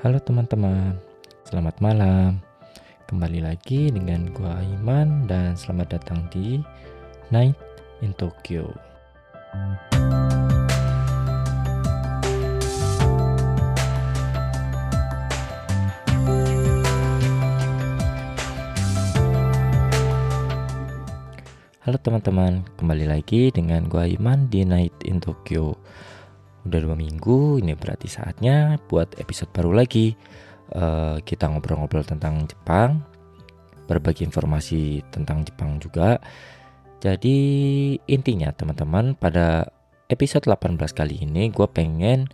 Halo teman-teman, selamat malam. Kembali lagi dengan gua Iman dan selamat datang di Night in Tokyo. Halo teman-teman, kembali lagi dengan gua Iman di Night in Tokyo. Udah dua minggu, ini berarti saatnya buat episode baru lagi. Uh, kita ngobrol-ngobrol tentang Jepang, berbagi informasi tentang Jepang juga. Jadi intinya teman-teman pada episode 18 kali ini gue pengen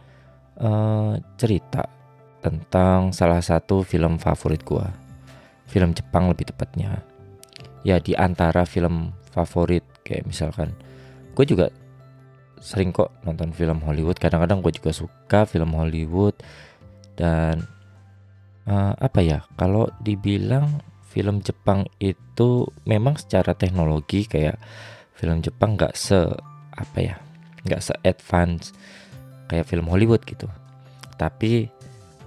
uh, cerita tentang salah satu film favorit gue. Film Jepang lebih tepatnya. Ya di antara film favorit kayak misalkan gue juga sering kok nonton film Hollywood. Kadang-kadang gue juga suka film Hollywood. Dan uh, apa ya kalau dibilang film Jepang itu memang secara teknologi kayak film Jepang nggak se apa ya nggak se advance kayak film Hollywood gitu. Tapi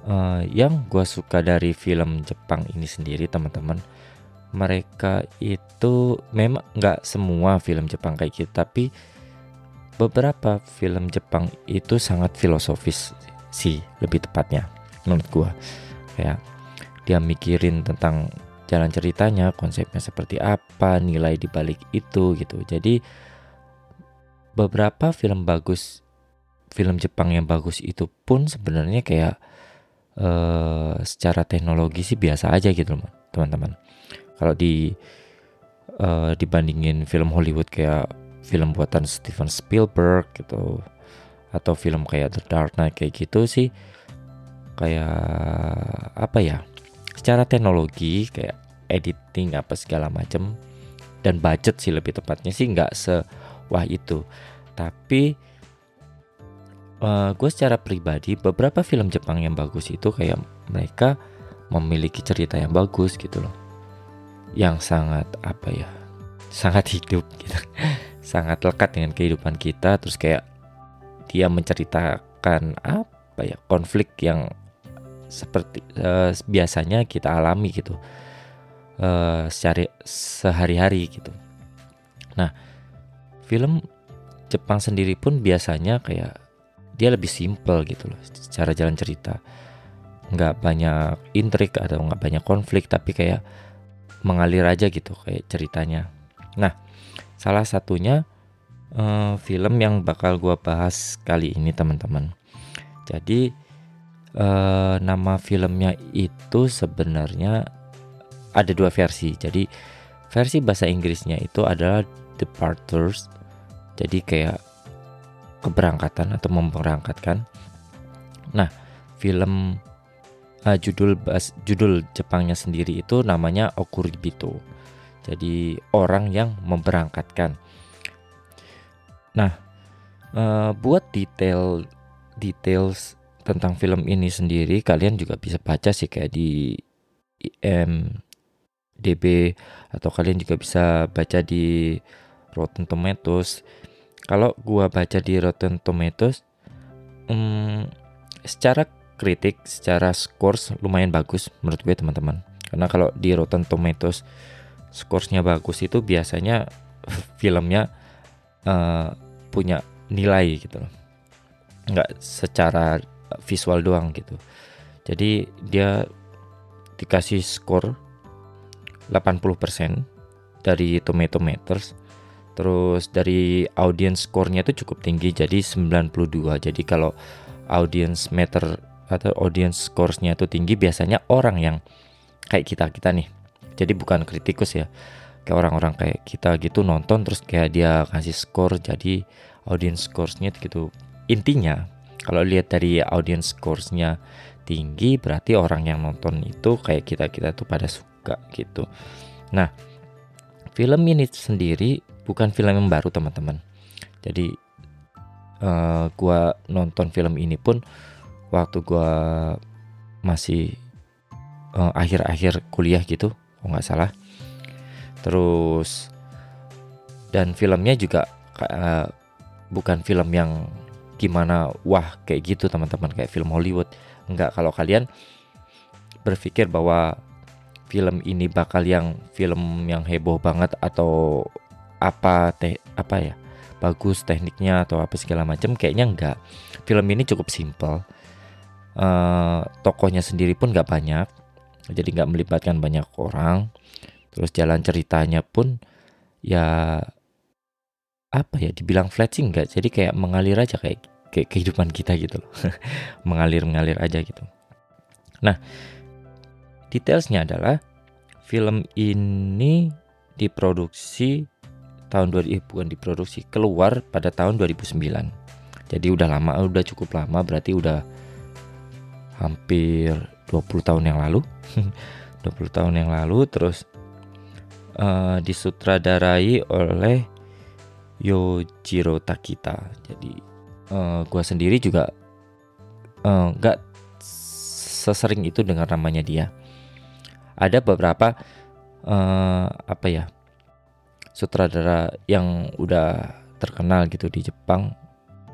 uh, yang gue suka dari film Jepang ini sendiri teman-teman mereka itu memang nggak semua film Jepang kayak gitu. Tapi beberapa film Jepang itu sangat filosofis sih lebih tepatnya menurut gua. Kayak dia mikirin tentang jalan ceritanya konsepnya seperti apa nilai dibalik itu gitu. Jadi beberapa film bagus film Jepang yang bagus itu pun sebenarnya kayak uh, secara teknologi sih biasa aja gitu teman-teman. Kalau di uh, dibandingin film Hollywood kayak film buatan Steven Spielberg gitu. Atau film kayak The Dark Knight kayak gitu sih. Kayak apa ya secara teknologi kayak editing apa segala macem. Dan budget sih lebih tepatnya sih nggak sewah itu. Tapi uh, gue secara pribadi beberapa film Jepang yang bagus itu kayak mereka memiliki cerita yang bagus gitu loh. Yang sangat apa ya sangat hidup gitu sangat lekat dengan kehidupan kita terus kayak dia menceritakan apa ya konflik yang seperti uh, biasanya kita alami gitu uh, secara sehari-hari gitu nah film Jepang sendiri pun biasanya kayak dia lebih simple gitu loh secara jalan cerita nggak banyak intrik atau nggak banyak konflik tapi kayak mengalir aja gitu kayak ceritanya. Nah, salah satunya uh, film yang bakal gua bahas kali ini teman-teman. Jadi uh, nama filmnya itu sebenarnya ada dua versi. Jadi versi bahasa Inggrisnya itu adalah Departures. Jadi kayak keberangkatan atau memberangkatkan. Nah, film uh, judul bas, judul Jepangnya sendiri itu namanya Okuribito. Jadi orang yang memberangkatkan. Nah, uh, buat detail details tentang film ini sendiri kalian juga bisa baca sih kayak di IMDb atau kalian juga bisa baca di Rotten Tomatoes. Kalau gua baca di Rotten Tomatoes, um, secara kritik secara scores lumayan bagus menurut gue teman-teman karena kalau di Rotten Tomatoes scoresnya bagus itu biasanya filmnya uh, punya nilai gitu loh. Nggak secara visual doang gitu. Jadi dia dikasih skor 80% dari Tomato Meters terus dari audience score-nya itu cukup tinggi jadi 92 jadi kalau audience meter atau audience scoresnya itu tinggi biasanya orang yang kayak kita kita nih jadi bukan kritikus ya. Kayak orang-orang kayak kita gitu nonton terus kayak dia kasih skor jadi audience scoresnya gitu. Intinya kalau lihat dari audience scoresnya tinggi berarti orang yang nonton itu kayak kita kita tuh pada suka gitu. Nah film ini sendiri bukan film yang baru teman-teman. Jadi uh, gua nonton film ini pun waktu gue masih uh, akhir-akhir kuliah gitu, oh nggak salah. Terus dan filmnya juga uh, bukan film yang gimana wah kayak gitu teman-teman kayak film Hollywood. Enggak kalau kalian berpikir bahwa film ini bakal yang film yang heboh banget atau apa teh apa ya bagus tekniknya atau apa segala macam kayaknya enggak film ini cukup simple. Uh, tokohnya sendiri pun nggak banyak jadi nggak melibatkan banyak orang. Terus jalan ceritanya pun ya apa ya dibilang flat sih enggak jadi kayak mengalir aja kayak kayak kehidupan kita gitu loh. Mengalir mengalir aja gitu. Nah detailsnya adalah film ini diproduksi tahun 2000 eh, bukan diproduksi keluar pada tahun 2009 jadi udah lama udah cukup lama berarti udah hampir 20 tahun yang lalu 20 tahun yang lalu terus uh, disutradarai oleh Yojiro Takita. Jadi uh, gua sendiri juga eh, nggak uh, sesering itu dengan namanya dia. Ada beberapa uh, apa ya sutradara yang udah terkenal gitu di Jepang.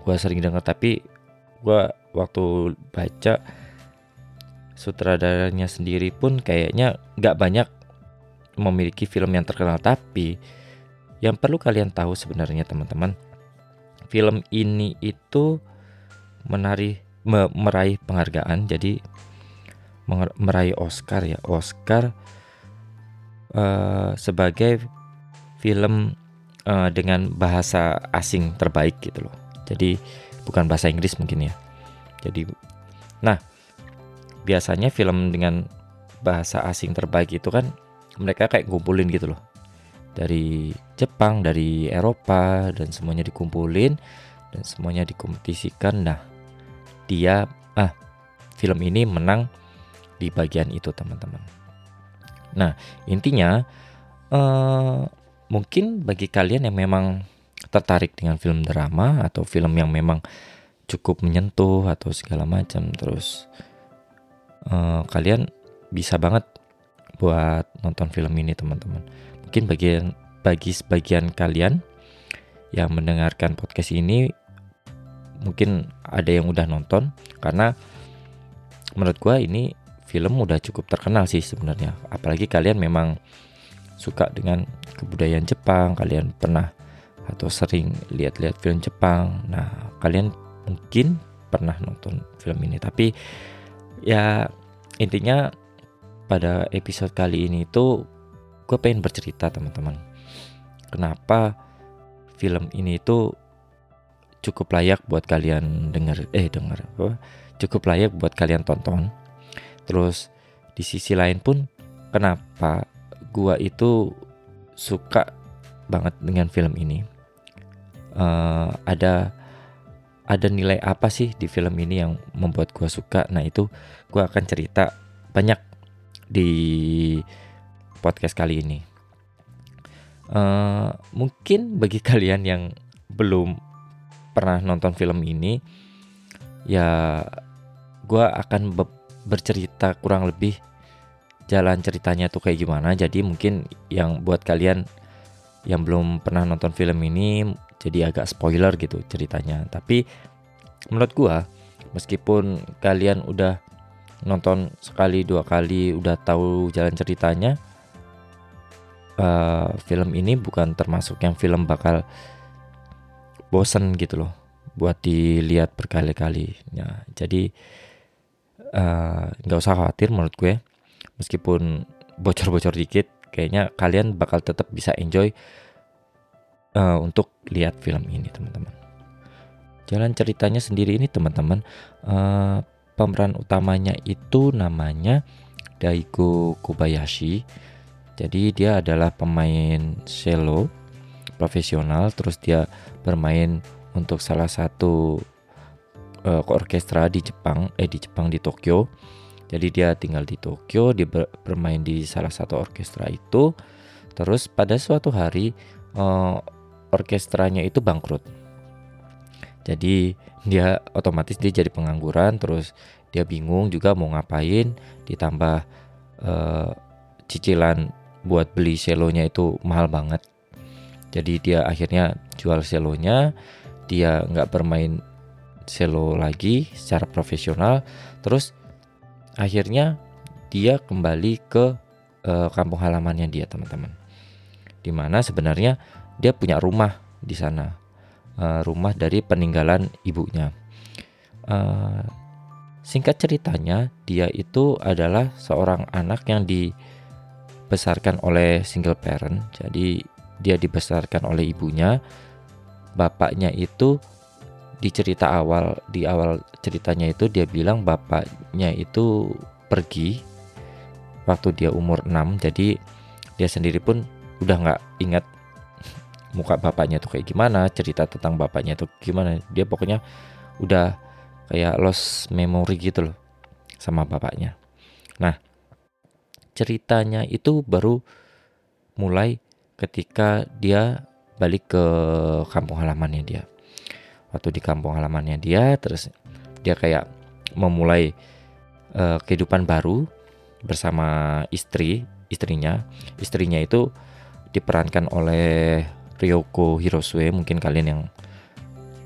Gua sering dengar tapi gua waktu baca sutradaranya sendiri pun kayaknya nggak banyak memiliki film yang terkenal. Tapi yang perlu kalian tahu sebenarnya teman-teman, film ini itu menari me, meraih penghargaan. Jadi meraih Oscar ya. Oscar uh, sebagai film uh, dengan bahasa asing terbaik gitu loh. Jadi bukan bahasa Inggris mungkin ya. Jadi nah biasanya film dengan bahasa asing terbaik itu kan mereka kayak ngumpulin gitu loh dari Jepang, dari Eropa dan semuanya dikumpulin dan semuanya dikompetisikan. Nah, dia ah film ini menang di bagian itu teman-teman. Nah, intinya eh, mungkin bagi kalian yang memang tertarik dengan film drama atau film yang memang cukup menyentuh atau segala macam terus eh, kalian bisa banget buat nonton film ini teman-teman. Mungkin bagian bagi sebagian kalian yang mendengarkan podcast ini mungkin ada yang udah nonton karena menurut gua ini film udah cukup terkenal sih sebenarnya. Apalagi kalian memang suka dengan kebudayaan Jepang kalian pernah atau sering lihat-lihat film Jepang. Nah kalian mungkin pernah nonton film ini tapi ya intinya pada episode kali ini itu gue pengen bercerita teman-teman. Kenapa film ini itu cukup layak buat kalian denger eh denger apa? Cukup layak buat kalian tonton. Terus di sisi lain pun kenapa gua itu suka banget dengan film ini? Uh, ada ada nilai apa sih di film ini yang membuat gua suka nah itu gua akan cerita banyak di podcast kali ini. Uh, mungkin bagi kalian yang belum pernah nonton film ini, ya gue akan be bercerita kurang lebih jalan ceritanya tuh kayak gimana. Jadi mungkin yang buat kalian yang belum pernah nonton film ini jadi agak spoiler gitu ceritanya. Tapi menurut gue meskipun kalian udah nonton sekali dua kali udah tahu jalan ceritanya uh, film ini bukan termasuk yang film bakal bosen gitu loh buat dilihat berkali-kali ya jadi eh, nggak uh, usah khawatir menurut gue meskipun bocor-bocor dikit kayaknya kalian bakal tetap bisa enjoy uh, untuk lihat film ini teman-teman jalan ceritanya sendiri ini teman-teman uh, pemeran utamanya itu namanya Daigo Kobayashi jadi dia adalah pemain cello profesional terus dia bermain untuk salah satu uh, orkestra di Jepang eh di Jepang di Tokyo. Jadi dia tinggal di Tokyo, dia ber bermain di salah satu orkestra itu. Terus pada suatu hari uh, orkestranya itu bangkrut. Jadi dia otomatis dia jadi pengangguran terus dia bingung juga mau ngapain ditambah uh, cicilan buat beli selonya itu mahal banget jadi dia akhirnya jual selonya dia nggak bermain selo lagi secara profesional terus akhirnya dia kembali ke uh, kampung halamannya dia teman-teman di mana sebenarnya dia punya rumah di sana uh, rumah dari peninggalan ibunya. Uh, singkat ceritanya dia itu adalah seorang anak yang dibesarkan oleh single parent. Jadi dia dibesarkan oleh ibunya. Bapaknya itu di cerita awal di awal ceritanya itu dia bilang bapaknya itu pergi waktu dia umur 6 jadi dia sendiri pun udah nggak ingat muka bapaknya tuh kayak gimana cerita tentang bapaknya tuh gimana. Dia pokoknya udah kayak lost memory gitu loh sama bapaknya. Nah ceritanya itu baru mulai ketika dia balik ke kampung halamannya dia. Waktu di kampung halamannya dia terus dia kayak memulai uh, kehidupan baru bersama istri istrinya. Istrinya itu diperankan oleh Ryoko Hirosue mungkin kalian yang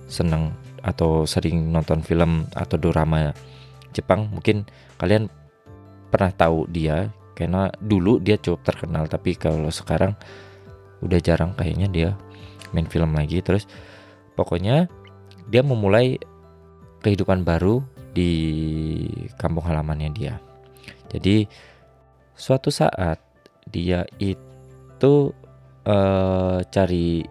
senang atau sering nonton film atau drama Jepang mungkin kalian pernah tahu dia karena dulu dia cukup terkenal tapi kalau sekarang udah jarang kayaknya dia main film lagi terus pokoknya dia memulai kehidupan baru di kampung halamannya dia. Jadi suatu saat dia itu uh, cari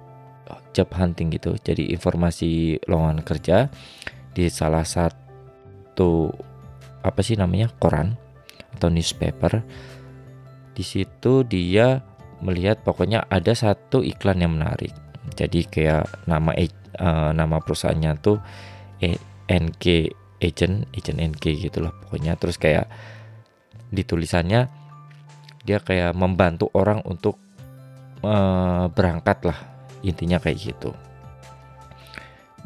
job hunting gitu, jadi informasi lowongan kerja di salah satu apa sih namanya koran atau newspaper. Di situ dia melihat pokoknya ada satu iklan yang menarik. Jadi kayak nama uh, nama perusahaannya tuh e NK Agent Agent NK gitu loh pokoknya terus kayak di tulisannya dia kayak membantu orang untuk uh, berangkat lah intinya kayak gitu.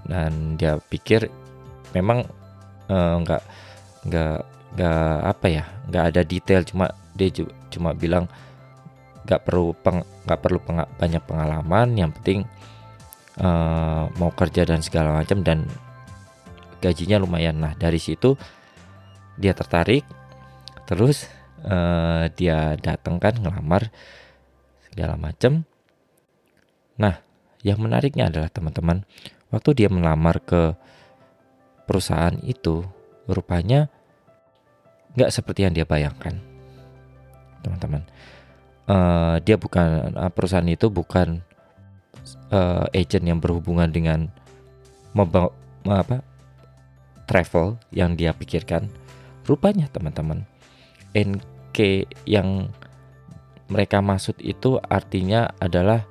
Dan dia pikir memang uh, nggak nggak nggak apa ya nggak ada detail cuma dia cuma bilang nggak perlu peng, nggak perlu peng, banyak pengalaman yang penting uh, mau kerja dan segala macam dan gajinya lumayan. Nah dari situ dia tertarik terus uh, dia datang kan ngelamar segala macam nah yang menariknya adalah teman-teman waktu dia melamar ke perusahaan itu rupanya nggak seperti yang dia bayangkan teman-teman. Uh, dia bukan perusahaan itu bukan uh, agent yang berhubungan dengan apa travel yang dia pikirkan. Rupanya teman-teman NK yang mereka maksud itu artinya adalah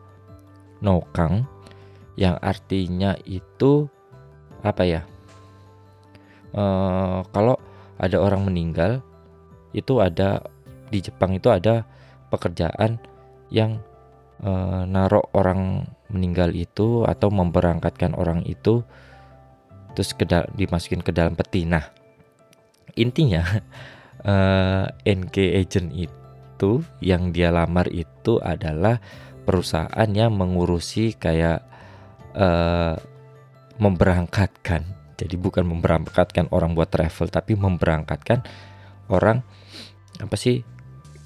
nokang yang artinya itu apa ya uh, kalau ada orang meninggal itu ada di Jepang itu ada pekerjaan yang uh, narok orang meninggal itu atau memberangkatkan orang itu terus ke dimasukin ke dalam peti. Nah, intinya eh, NK agent itu yang dia lamar itu adalah perusahaan yang mengurusi kayak uh, memberangkatkan. Jadi bukan memberangkatkan orang buat travel tapi memberangkatkan orang apa sih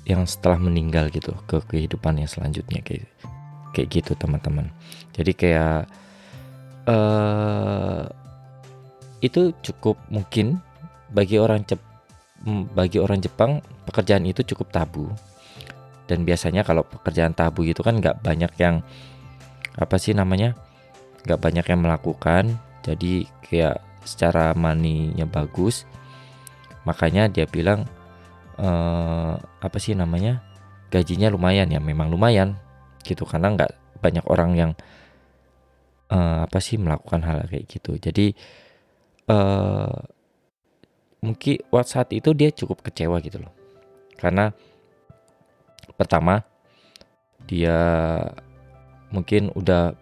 yang setelah meninggal gitu ke kehidupan yang selanjutnya kayak kayak gitu teman-teman jadi kayak uh, itu cukup mungkin bagi orang Cep bagi orang Jepang pekerjaan itu cukup tabu. Dan biasanya kalau pekerjaan tabu itu kan nggak banyak yang apa sih namanya nggak banyak yang melakukan. Jadi kayak secara maninya bagus makanya dia bilang uh, apa sih namanya gajinya lumayan ya memang lumayan gitu. Karena nggak banyak orang yang uh, apa sih melakukan hal kayak gitu. Jadi uh, mungkin waktu saat itu dia cukup kecewa gitu loh. Karena pertama dia mungkin udah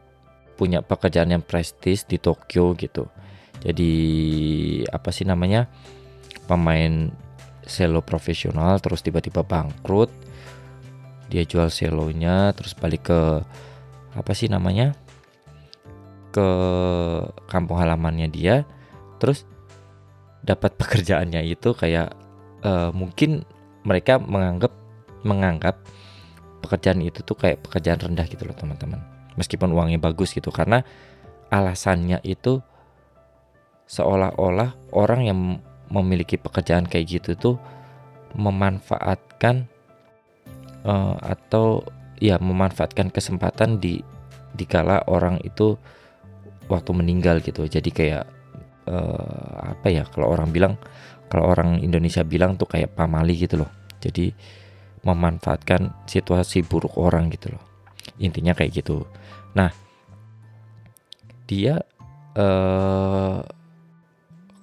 punya pekerjaan yang prestis di Tokyo gitu. Jadi apa sih namanya pemain selo profesional terus tiba-tiba bangkrut dia jual selonya terus balik ke apa sih namanya ke kampung halamannya dia terus dapat pekerjaannya itu kayak uh, mungkin mereka menganggap menganggap pekerjaan itu tuh kayak pekerjaan rendah gitu loh teman-teman. Meskipun uangnya bagus gitu karena alasannya itu seolah-olah orang yang memiliki pekerjaan kayak gitu tuh memanfaatkan uh, atau ya memanfaatkan kesempatan di dikala orang itu waktu meninggal gitu. Jadi kayak uh, apa ya kalau orang bilang kalau orang Indonesia bilang tuh kayak pamali gitu loh. Jadi memanfaatkan situasi buruk orang gitu loh. Intinya kayak gitu. Nah dia uh,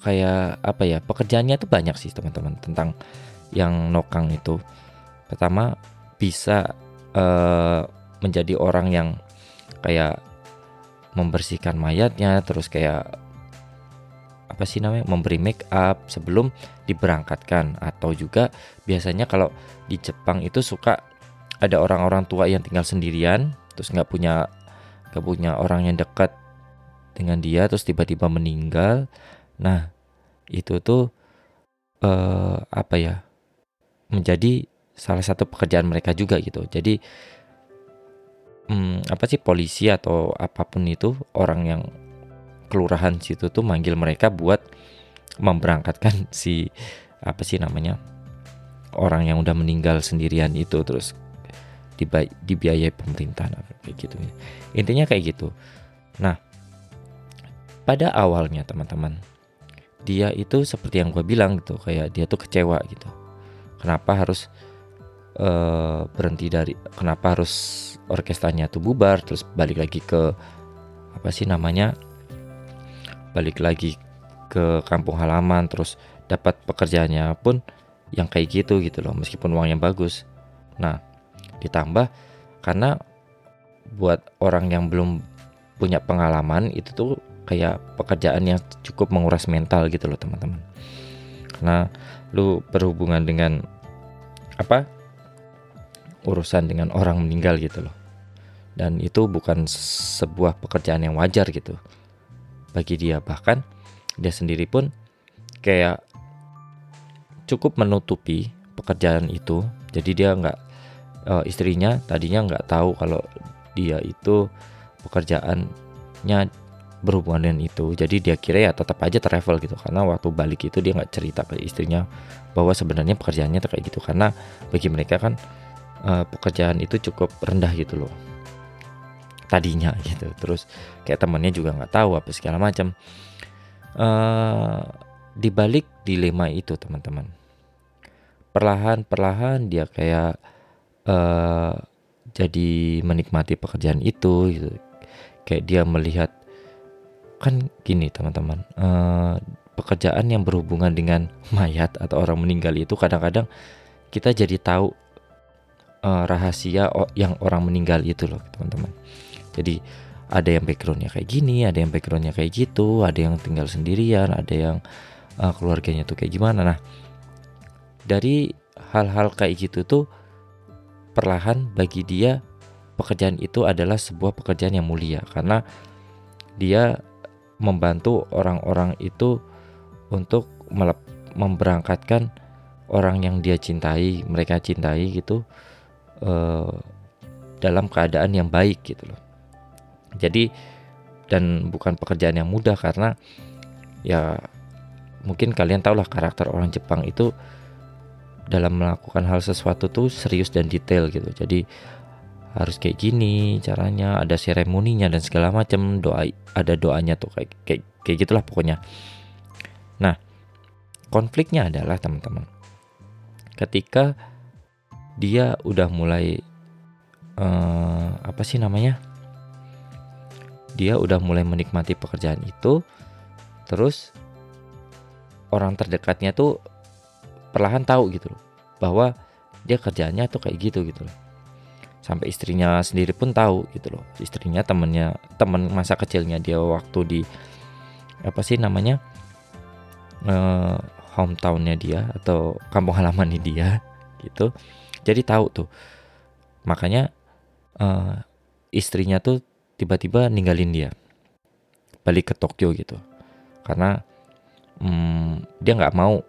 kayak apa ya pekerjaannya tuh banyak sih teman-teman tentang yang nokang itu. Pertama bisa uh, menjadi orang yang kayak membersihkan mayatnya terus kayak apa sih namanya memberi make up sebelum diberangkatkan. Atau juga biasanya kalau di Jepang itu suka ada orang-orang tua yang tinggal sendirian terus nggak punya nggak punya orang yang dekat dengan dia terus tiba-tiba meninggal. Nah itu tuh eh, apa ya menjadi salah satu pekerjaan mereka juga gitu. Jadi hmm, apa sih polisi atau apa pun itu orang yang kelurahan situ tuh manggil mereka buat memberangkatkan si apa sih namanya orang yang udah meninggal sendirian itu terus dibiayai pemerintah kayak gitu. Intinya kayak gitu. Nah pada awalnya teman-teman dia itu seperti yang gue bilang gitu kayak dia tuh kecewa gitu. Kenapa harus uh, berhenti dari kenapa harus orkestranya tuh bubar terus balik lagi ke apa sih namanya balik lagi ke kampung halaman terus dapat pekerjaannya pun yang kayak gitu gitu loh meskipun uangnya bagus. Nah ditambah karena buat orang yang belum punya pengalaman itu tuh kayak pekerjaan yang cukup menguras mental gitu loh teman-teman. Karena lu berhubungan dengan apa? Urusan dengan orang meninggal gitu loh. Dan itu bukan sebuah pekerjaan yang wajar gitu bagi dia. Bahkan dia sendiri pun kayak cukup menutupi pekerjaan itu. Jadi dia nggak uh, istrinya tadinya nggak tahu kalau dia itu pekerjaannya berhubungan dengan itu. Jadi dia kira ya tetap aja travel gitu. Karena waktu balik itu dia nggak cerita ke istrinya bahwa sebenarnya pekerjaannya kayak gitu. Karena bagi mereka kan uh, pekerjaan itu cukup rendah gitu loh tadinya gitu. Terus kayak temennya juga nggak tahu apa segala macam. Uh, dibalik dilema itu teman-teman. Perlahan perlahan dia kayak uh, jadi menikmati pekerjaan itu gitu. Kayak dia melihat kan gini teman-teman uh, pekerjaan yang berhubungan dengan mayat atau orang meninggal itu kadang-kadang kita jadi tahu uh, rahasia yang orang meninggal itu loh teman-teman jadi ada yang backgroundnya kayak gini ada yang backgroundnya kayak gitu ada yang tinggal sendirian ada yang uh, keluarganya tuh kayak gimana. Nah dari hal-hal kayak gitu tuh perlahan bagi dia pekerjaan itu adalah sebuah pekerjaan yang mulia. Karena dia membantu orang-orang itu untuk memberangkatkan orang yang dia cintai mereka cintai gitu uh, dalam keadaan yang baik gitu loh jadi dan bukan pekerjaan yang mudah karena ya mungkin kalian tahulah karakter orang Jepang itu dalam melakukan hal sesuatu tuh serius dan detail gitu. Jadi harus kayak gini caranya, ada seremoninya dan segala macam, doa ada doanya tuh kayak kayak kayak gitulah pokoknya. Nah, konfliknya adalah teman-teman. Ketika dia udah mulai uh, apa sih namanya? Dia udah mulai menikmati pekerjaan itu terus orang terdekatnya tuh perlahan tahu gitu loh bahwa dia kerjaannya tuh kayak gitu gitu loh. Sampai istrinya sendiri pun tahu gitu loh. Istrinya temennya temen masa kecilnya dia waktu di apa sih namanya uh, hometownnya dia atau kampung halamannya dia gitu jadi tahu tuh. Makanya uh, istrinya tuh tiba-tiba ninggalin dia. Balik ke Tokyo gitu. Karena hmm, dia nggak mau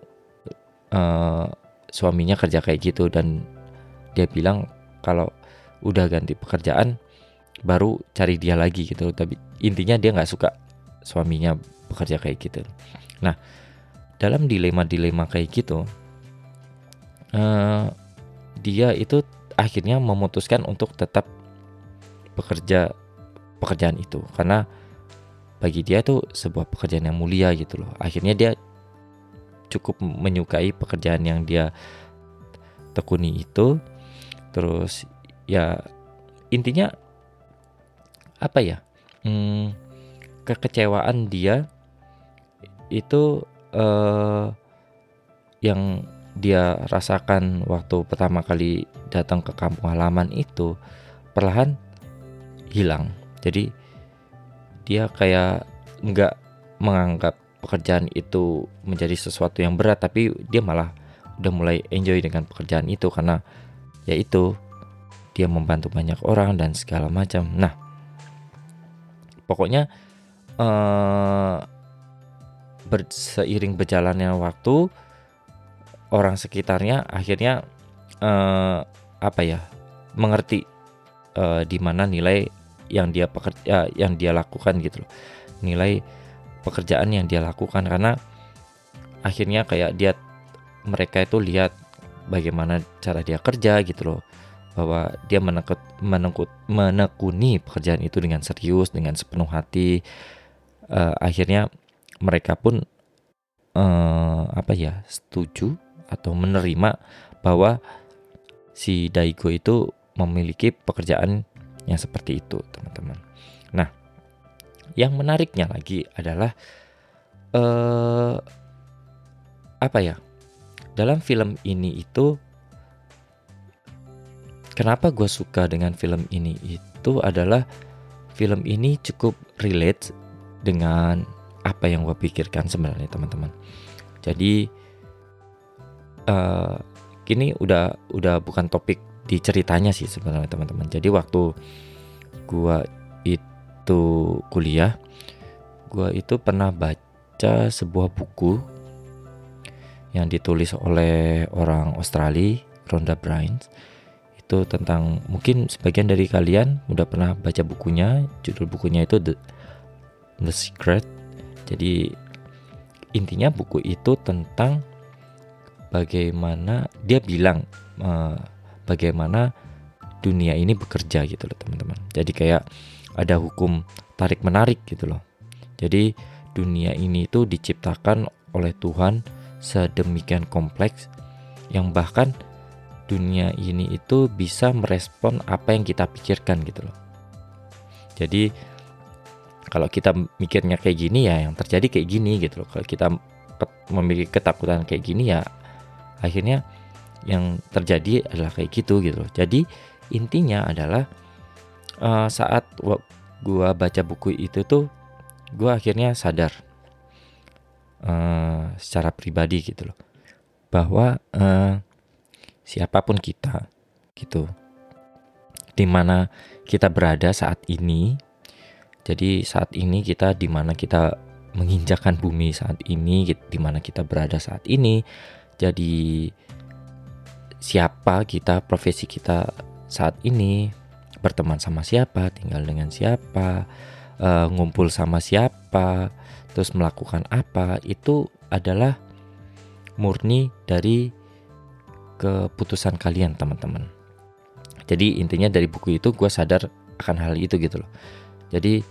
uh, suaminya kerja kayak gitu dan dia bilang kalau udah ganti pekerjaan baru cari dia lagi gitu. Tapi intinya dia nggak suka suaminya bekerja kayak gitu. Nah dalam dilema-dilema kayak gitu uh, dia itu akhirnya memutuskan untuk tetap bekerja pekerjaan itu. Karena bagi dia itu sebuah pekerjaan yang mulia gitu loh. Akhirnya dia cukup menyukai pekerjaan yang dia tekuni itu. Terus ya intinya apa ya hmm, kekecewaan dia itu uh, yang dia rasakan waktu pertama kali datang ke kampung halaman itu perlahan hilang jadi dia kayak nggak menganggap pekerjaan itu menjadi sesuatu yang berat tapi dia malah udah mulai enjoy dengan pekerjaan itu karena yaitu dia membantu banyak orang dan segala macam. Nah pokoknya eh, seiring berjalannya waktu orang sekitarnya akhirnya eh, apa ya mengerti eh, di mana nilai yang dia pekerja yang dia lakukan gitu loh. Nilai pekerjaan yang dia lakukan karena akhirnya kayak dia mereka itu lihat bagaimana cara dia kerja gitu loh. Bahwa dia menekut, menekut, menekuni pekerjaan itu dengan serius dengan sepenuh hati. Uh, akhirnya mereka pun uh, apa ya setuju atau menerima bahwa si Daigo itu memiliki pekerjaan yang seperti itu teman-teman. Nah yang menariknya lagi adalah uh, apa ya? Dalam film ini itu kenapa gue suka dengan film ini itu adalah film ini cukup relate dengan apa yang gue pikirkan sebenarnya teman-teman. Jadi uh, kini udah udah bukan topik di ceritanya sih sebenarnya teman-teman. Jadi waktu gue itu kuliah gue itu pernah baca sebuah buku yang ditulis oleh orang Australia Rhonda Byrne itu tentang mungkin sebagian dari kalian udah pernah baca bukunya. Judul bukunya itu The, The Secret. Jadi intinya buku itu tentang bagaimana dia bilang uh, bagaimana dunia ini bekerja gitu loh teman-teman jadi kayak ada hukum tarik menarik gitu loh jadi dunia ini itu diciptakan oleh Tuhan sedemikian kompleks yang bahkan dunia ini itu bisa merespon apa yang kita pikirkan gitu loh. Jadi kalau kita mikirnya kayak gini ya yang terjadi kayak gini gitu loh. Kalau kita memiliki ketakutan kayak gini ya akhirnya yang terjadi adalah kayak gitu gitu loh. Jadi intinya adalah uh, saat gua baca buku itu tuh gua akhirnya sadar uh, secara pribadi gitu loh bahwa uh, siapa pun kita gitu di mana kita berada saat ini jadi saat ini kita di mana kita menginjakan bumi saat ini di mana kita berada saat ini jadi siapa kita profesi kita saat ini berteman sama siapa tinggal dengan siapa uh, ngumpul sama siapa terus melakukan apa itu adalah murni dari keputusan kalian teman-teman. Jadi intinya dari buku itu gue sadar akan hal itu gitu loh. Jadi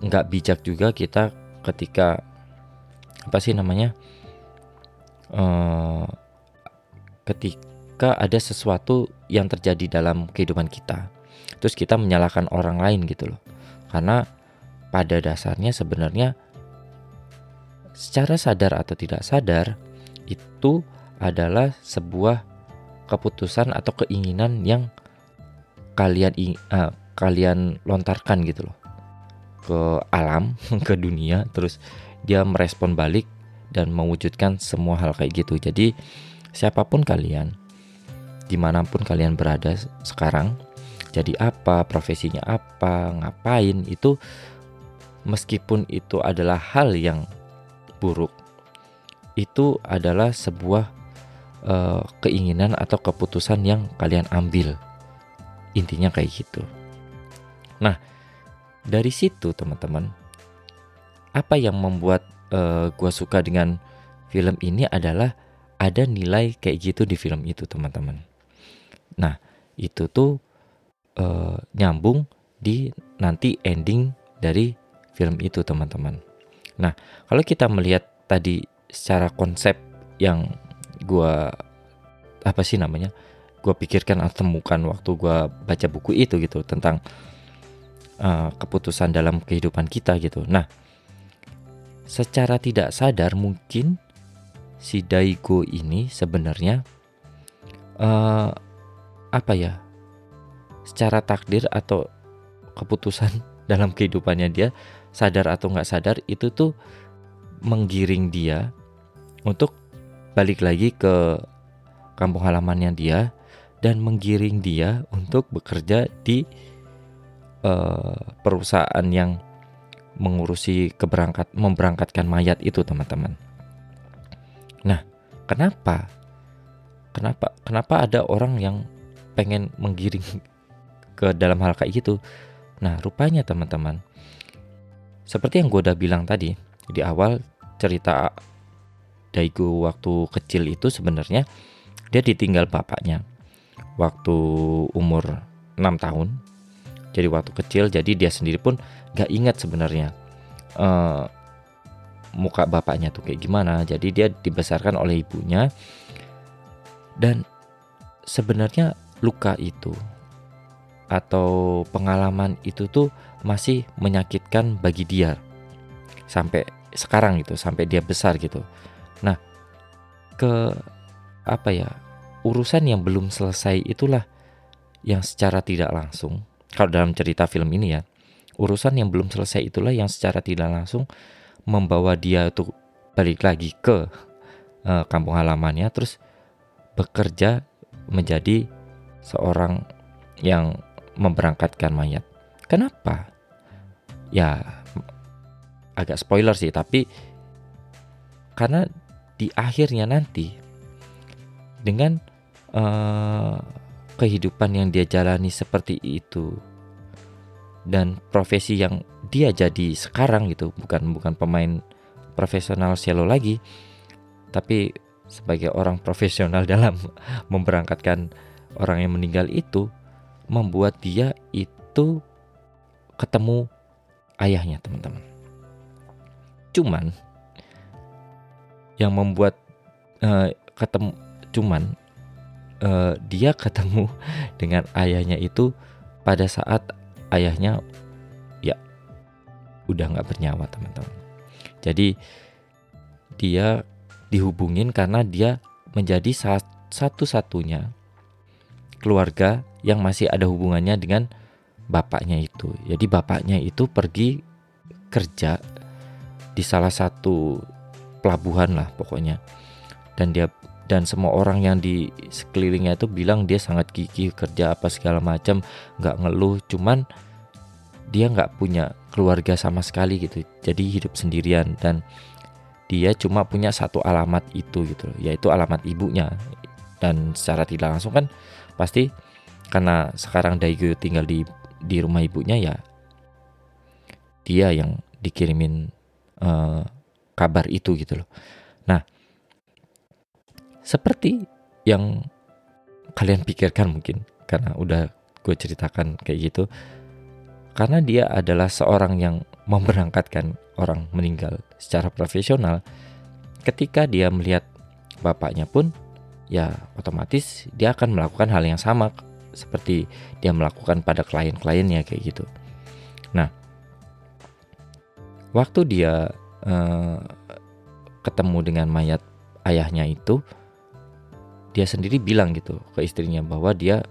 nggak bijak juga kita ketika apa sih namanya uh, ketika ada sesuatu yang terjadi dalam kehidupan kita terus kita menyalahkan orang lain gitu loh. Karena pada dasarnya sebenarnya secara sadar atau tidak sadar itu adalah sebuah keputusan atau keinginan yang kalian uh, kalian lontarkan gitu loh. Ke alam ke dunia terus dia merespon balik dan mewujudkan semua hal kayak gitu. Jadi siapa pun kalian di mana pun kalian berada sekarang jadi apa profesinya apa ngapain itu meskipun itu adalah hal yang buruk itu adalah sebuah uh, keinginan atau keputusan yang kalian ambil. Intinya kayak gitu. Nah, dari situ teman-teman, apa yang membuat uh, gua suka dengan film ini adalah ada nilai kayak gitu di film itu teman-teman. Nah, itu tuh uh, nyambung di nanti ending dari film itu teman-teman. Nah, kalau kita melihat tadi secara konsep yang gue apa sih namanya gue pikirkan atau temukan waktu gue baca buku itu gitu tentang uh, keputusan dalam kehidupan kita gitu nah secara tidak sadar mungkin si Daigo ini sebenarnya uh, apa ya secara takdir atau keputusan dalam kehidupannya dia sadar atau nggak sadar itu tuh menggiring dia untuk balik lagi ke kampung halamannya dia dan menggiring dia untuk bekerja di uh, perusahaan yang mengurusi keberangkat memberangkatkan mayat itu teman-teman. Nah, kenapa? Kenapa? Kenapa ada orang yang pengen menggiring ke dalam hal kayak gitu? Nah, rupanya teman-teman, seperti yang gue udah bilang tadi di awal cerita Daigo waktu kecil itu sebenarnya dia ditinggal bapaknya waktu umur 6 tahun. Jadi waktu kecil jadi dia sendiri pun gak ingat sebenarnya uh, muka bapaknya tuh kayak gimana. Jadi dia dibesarkan oleh ibunya dan sebenarnya luka itu atau pengalaman itu tuh masih menyakitkan bagi dia sampai sekarang gitu sampai dia besar gitu Nah, ke apa ya? Urusan yang belum selesai itulah yang secara tidak langsung kalau dalam cerita film ini ya, urusan yang belum selesai itulah yang secara tidak langsung membawa dia tuh balik lagi ke uh, kampung halamannya terus bekerja menjadi seorang yang memberangkatkan mayat. Kenapa? Ya agak spoiler sih, tapi karena di akhirnya nanti dengan uh, kehidupan yang dia jalani seperti itu dan profesi yang dia jadi sekarang gitu bukan bukan pemain profesional cello lagi tapi sebagai orang profesional dalam memberangkatkan orang yang meninggal itu membuat dia itu ketemu ayahnya teman-teman. Cuman yang membuat uh, ketemu cuman uh, dia ketemu dengan ayahnya itu pada saat ayahnya ya udah nggak bernyawa teman-teman. Jadi dia dihubungin karena dia menjadi satu-satunya keluarga yang masih ada hubungannya dengan bapaknya itu. Jadi bapaknya itu pergi kerja di salah satu pelabuhan lah pokoknya. Dan dia dan semua orang yang di sekelilingnya itu bilang dia sangat gigih kerja apa segala macam nggak ngeluh cuman dia nggak punya keluarga sama sekali gitu jadi hidup sendirian dan dia cuma punya satu alamat itu gitu yaitu alamat ibunya dan secara tidak langsung kan pasti karena sekarang Daigo tinggal di di rumah ibunya ya dia yang dikirimin uh, kabar itu gitu loh. Nah, seperti yang kalian pikirkan mungkin karena udah gue ceritakan kayak gitu karena dia adalah seorang yang memberangkatkan orang meninggal secara profesional ketika dia melihat bapaknya pun ya otomatis dia akan melakukan hal yang sama seperti dia melakukan pada klien-kliennya kayak gitu. Nah waktu dia Eh, ketemu dengan mayat ayahnya itu dia sendiri bilang gitu ke istrinya bahwa dia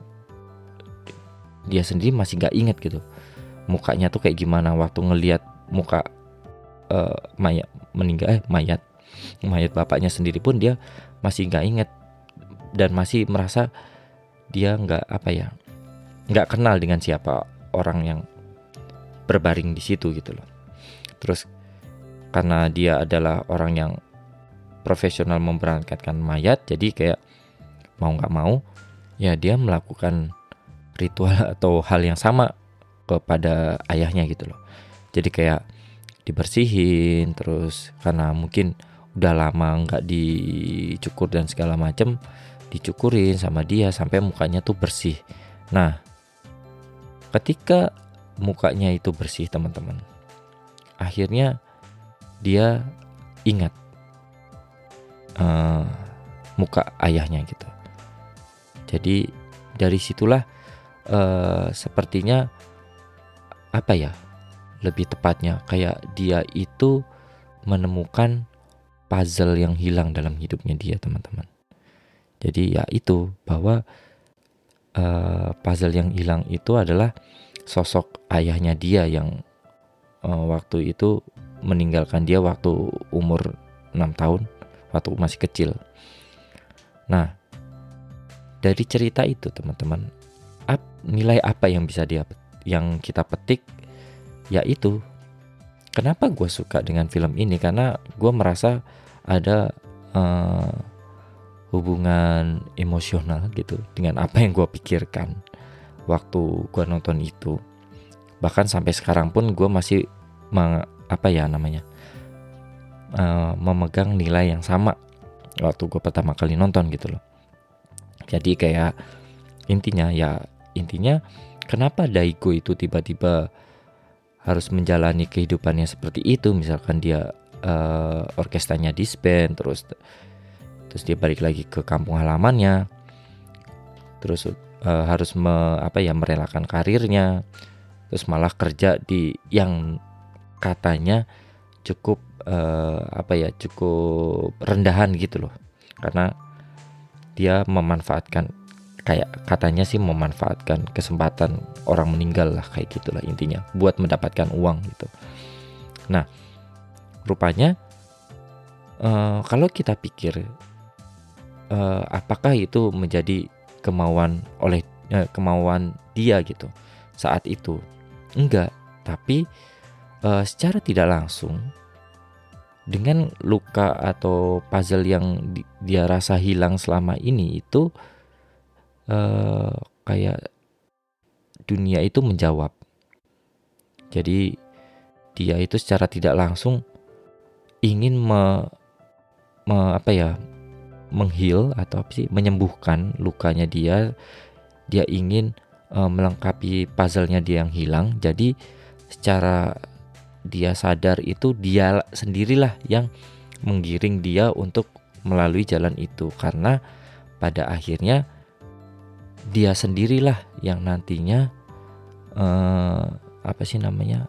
dia sendiri masih nggak inget gitu mukanya tuh kayak gimana? Waktu ngelihat muka uh, mayat meninggal eh mayat mayat bapaknya sendiri pun dia masih nggak inget dan masih merasa dia nggak apa ya nggak kenal dengan siapa orang yang berbaring di situ gitu loh. Terus karena dia adalah orang yang profesional memberangkatkan mayat jadi kayak mau nggak mau ya dia melakukan ritual atau hal yang sama kepada ayahnya gitu loh. Jadi kayak dibersihin terus karena mungkin udah lama nggak dicukur dan segala macem dicukurin sama dia sampai mukanya tuh bersih. Nah ketika mukanya itu bersih teman-teman akhirnya dia ingat uh, muka ayahnya gitu. Jadi dari situlah uh, sepertinya apa ya lebih tepatnya kayak dia itu menemukan puzzle yang hilang dalam hidupnya dia teman-teman jadi ya itu bahwa uh, puzzle yang hilang itu adalah sosok ayahnya dia yang uh, waktu itu meninggalkan dia waktu umur 6 tahun waktu masih kecil. Nah, dari cerita itu teman-teman, ap, nilai apa yang bisa dia yang kita petik yaitu kenapa gue suka dengan film ini? Karena gue merasa ada uh, hubungan emosional gitu dengan apa yang gue pikirkan waktu gue nonton itu. Bahkan sampai sekarang pun gue masih apa ya namanya uh, memegang nilai yang sama waktu gue pertama kali nonton gitu loh. Jadi kayak intinya ya intinya kenapa Daigo itu tiba-tiba harus menjalani kehidupannya seperti itu? Misalkan dia uh, orkestranya disband terus terus dia balik lagi ke kampung halamannya terus uh, harus me, apa ya merelakan karirnya terus malah kerja di yang katanya cukup uh, apa ya cukup rendahan gitu loh. Karena dia memanfaatkan kayak katanya sih memanfaatkan kesempatan orang meninggal lah kayak gitulah intinya buat mendapatkan uang gitu. Nah, rupanya uh, kalau kita pikir uh, apakah itu menjadi kemauan oleh uh, kemauan dia gitu saat itu? Enggak, tapi uh, secara tidak langsung dengan luka atau puzzle yang di, dia rasa hilang selama ini itu uh, kayak dunia itu menjawab. Jadi dia itu secara tidak langsung ingin me, me apa ya menghil atau apa sih menyembuhkan lukanya dia. Dia ingin uh, melengkapi puzzle-nya dia yang hilang. Jadi secara dia sadar itu dia sendirilah yang menggiring dia untuk melalui jalan itu karena pada akhirnya dia sendirilah yang nantinya uh, apa sih namanya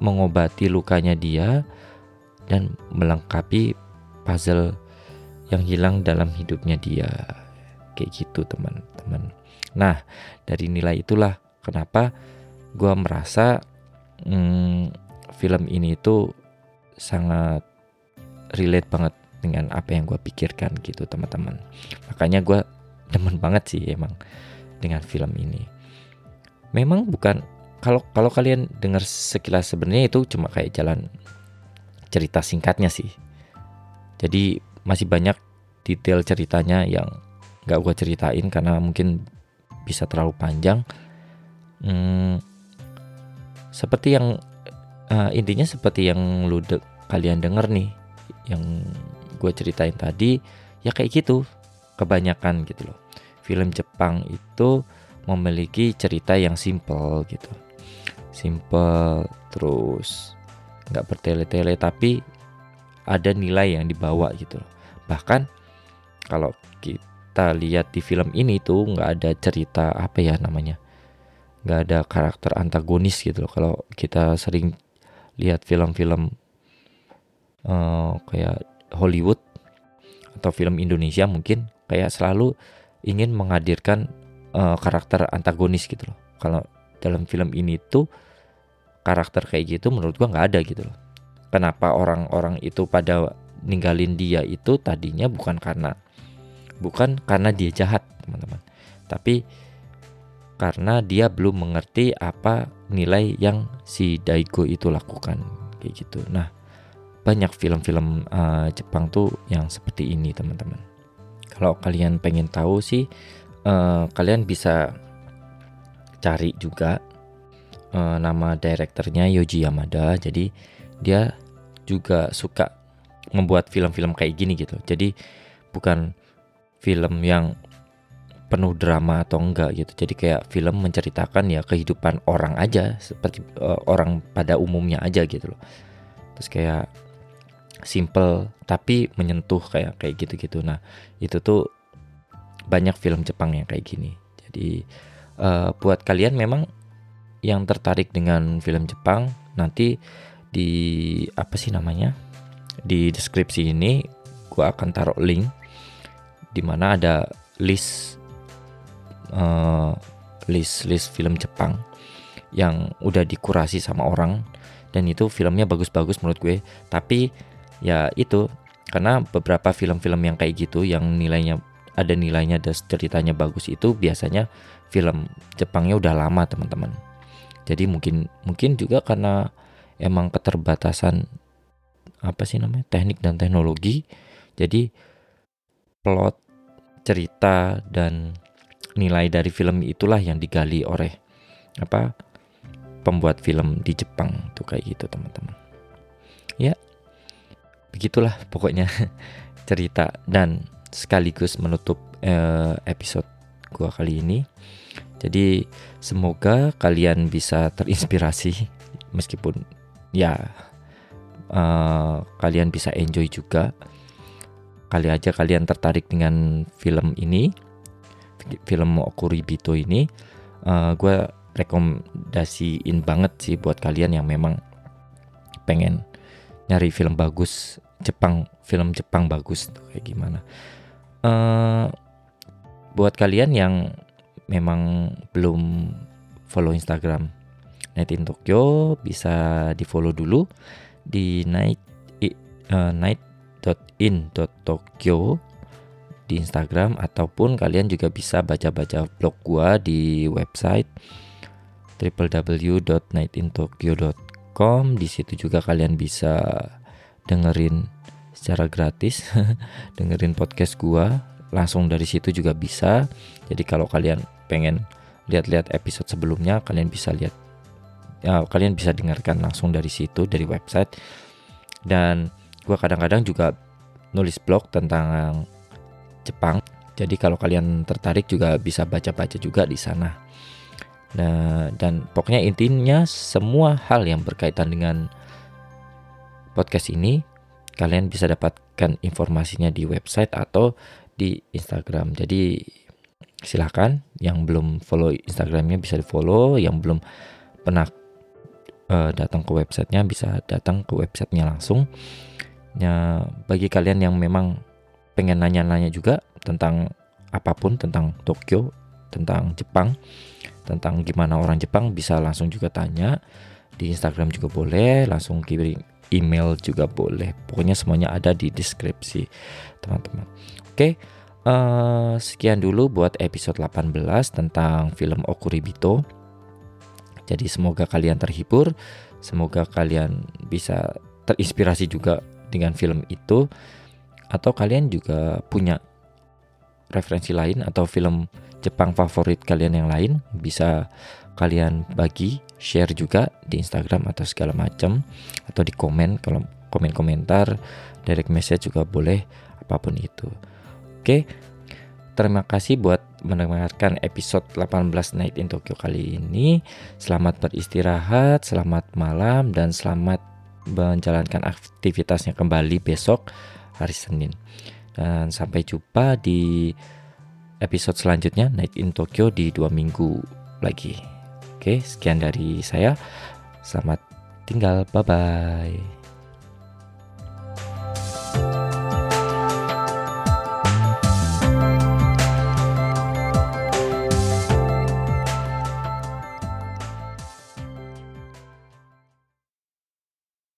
mengobati lukanya dia dan melengkapi puzzle yang hilang dalam hidupnya dia. Kayak gitu teman-teman. Nah dari nilai itulah kenapa gue merasa hmm, film ini itu sangat relate banget dengan apa yang gue pikirkan gitu teman-teman. Makanya gue demen banget sih emang dengan film ini. Memang bukan kalau kalau kalian dengar sekilas sebenarnya itu cuma kayak jalan cerita singkatnya sih. Jadi masih banyak detail ceritanya yang nggak gue ceritain karena mungkin bisa terlalu panjang. Hmm, seperti yang uh, intinya seperti yang lu de kalian denger nih, yang gue ceritain tadi, ya kayak gitu kebanyakan gitu loh. Film Jepang itu memiliki cerita yang simple gitu. Simple terus nggak bertele-tele tapi ada nilai yang dibawa gitu loh. Bahkan kalau kita lihat di film ini tuh nggak ada cerita apa ya namanya nggak ada karakter antagonis gitu loh. Kalau kita sering lihat film-film uh, kayak Hollywood atau film Indonesia mungkin kayak selalu ingin menghadirkan uh, karakter antagonis gitu loh. Kalau dalam film ini tuh karakter kayak gitu menurut gua nggak ada gitu loh. Kenapa orang-orang itu pada ninggalin dia itu tadinya bukan karena bukan karena dia jahat teman-teman, tapi karena dia belum mengerti apa nilai yang si Daigo itu lakukan kayak gitu. Nah, banyak film-film uh, Jepang tuh yang seperti ini teman-teman. Kalau kalian pengen tahu sih, uh, kalian bisa cari juga uh, nama direkturnya Yoji Yamada. Jadi dia juga suka membuat film-film kayak gini gitu. Jadi bukan film yang penuh drama atau enggak gitu. Jadi kayak film menceritakan ya kehidupan orang aja seperti uh, orang pada umumnya aja gitu loh. Terus kayak simple tapi menyentuh kayak kayak gitu-gitu. Nah, itu tuh banyak film Jepang yang kayak gini. Jadi uh, buat kalian memang yang tertarik dengan film Jepang nanti di apa sih namanya? Di deskripsi ini gua akan taruh link di mana ada list uh, list list film Jepang yang udah dikurasi sama orang dan itu filmnya bagus-bagus menurut gue tapi ya itu. Karena beberapa film-film yang kayak gitu yang nilainya ada nilainya dan ceritanya bagus itu biasanya film Jepangnya udah lama teman-teman. Jadi mungkin mungkin juga karena emang keterbatasan apa sih namanya teknik dan teknologi jadi plot cerita dan nilai dari film itulah yang digali oleh apa pembuat film di Jepang tuh kayak gitu teman-teman. Ya begitulah pokoknya cerita dan sekaligus menutup eh, episode gua kali ini. Jadi semoga kalian bisa terinspirasi meskipun ya uh, kalian bisa enjoy juga. Kali aja kalian tertarik dengan film ini film Okuribito ini uh, gue rekomendasiin banget sih buat kalian yang memang pengen nyari film bagus Jepang film Jepang bagus tuh kayak gimana. Uh, buat kalian yang memang belum follow Instagram Night in Tokyo bisa di follow dulu di night uh, night.in.tokyo di Instagram ataupun kalian juga bisa baca-baca blog gua di website www.nightintokyo.com di situ juga kalian bisa dengerin secara gratis dengerin podcast gua langsung dari situ juga bisa jadi kalau kalian pengen lihat-lihat episode sebelumnya kalian bisa lihat ya, kalian bisa dengarkan langsung dari situ dari website dan gua kadang-kadang juga nulis blog tentang Jepang. Jadi kalau kalian tertarik juga bisa baca-baca juga di sana. Nah, dan pokoknya intinya semua hal yang berkaitan dengan podcast ini kalian bisa dapatkan informasinya di website atau di Instagram. Jadi silahkan yang belum follow Instagramnya bisa di follow, yang belum pernah uh, datang ke websitenya bisa datang ke websitenya langsung. Ya, bagi kalian yang memang pengen nanya-nanya juga tentang apa pun tentang Tokyo, tentang Jepang, tentang gimana orang Jepang bisa langsung juga tanya di Instagram juga boleh, langsung kirim email juga boleh. Pokoknya semuanya ada di deskripsi, teman-teman. Oke, uh, sekian dulu buat episode 18 tentang film Okuribito. Jadi semoga kalian terhibur, semoga kalian bisa terinspirasi juga dengan film itu atau kalian juga punya referensi lain atau film Jepang favorit kalian yang lain bisa kalian bagi share juga di Instagram atau segala macam atau di komen kalau komen komentar direct message juga boleh apa pun itu oke terima kasih buat mendengarkan episode 18 Night in Tokyo kali ini selamat beristirahat selamat malam dan selamat menjalankan aktivitasnya kembali besok hari Senin. Dan sampai jumpa di episode selanjutnya Night in Tokyo di dua minggu lagi. Oke, sekian dari saya. Selamat tinggal. Bye bye.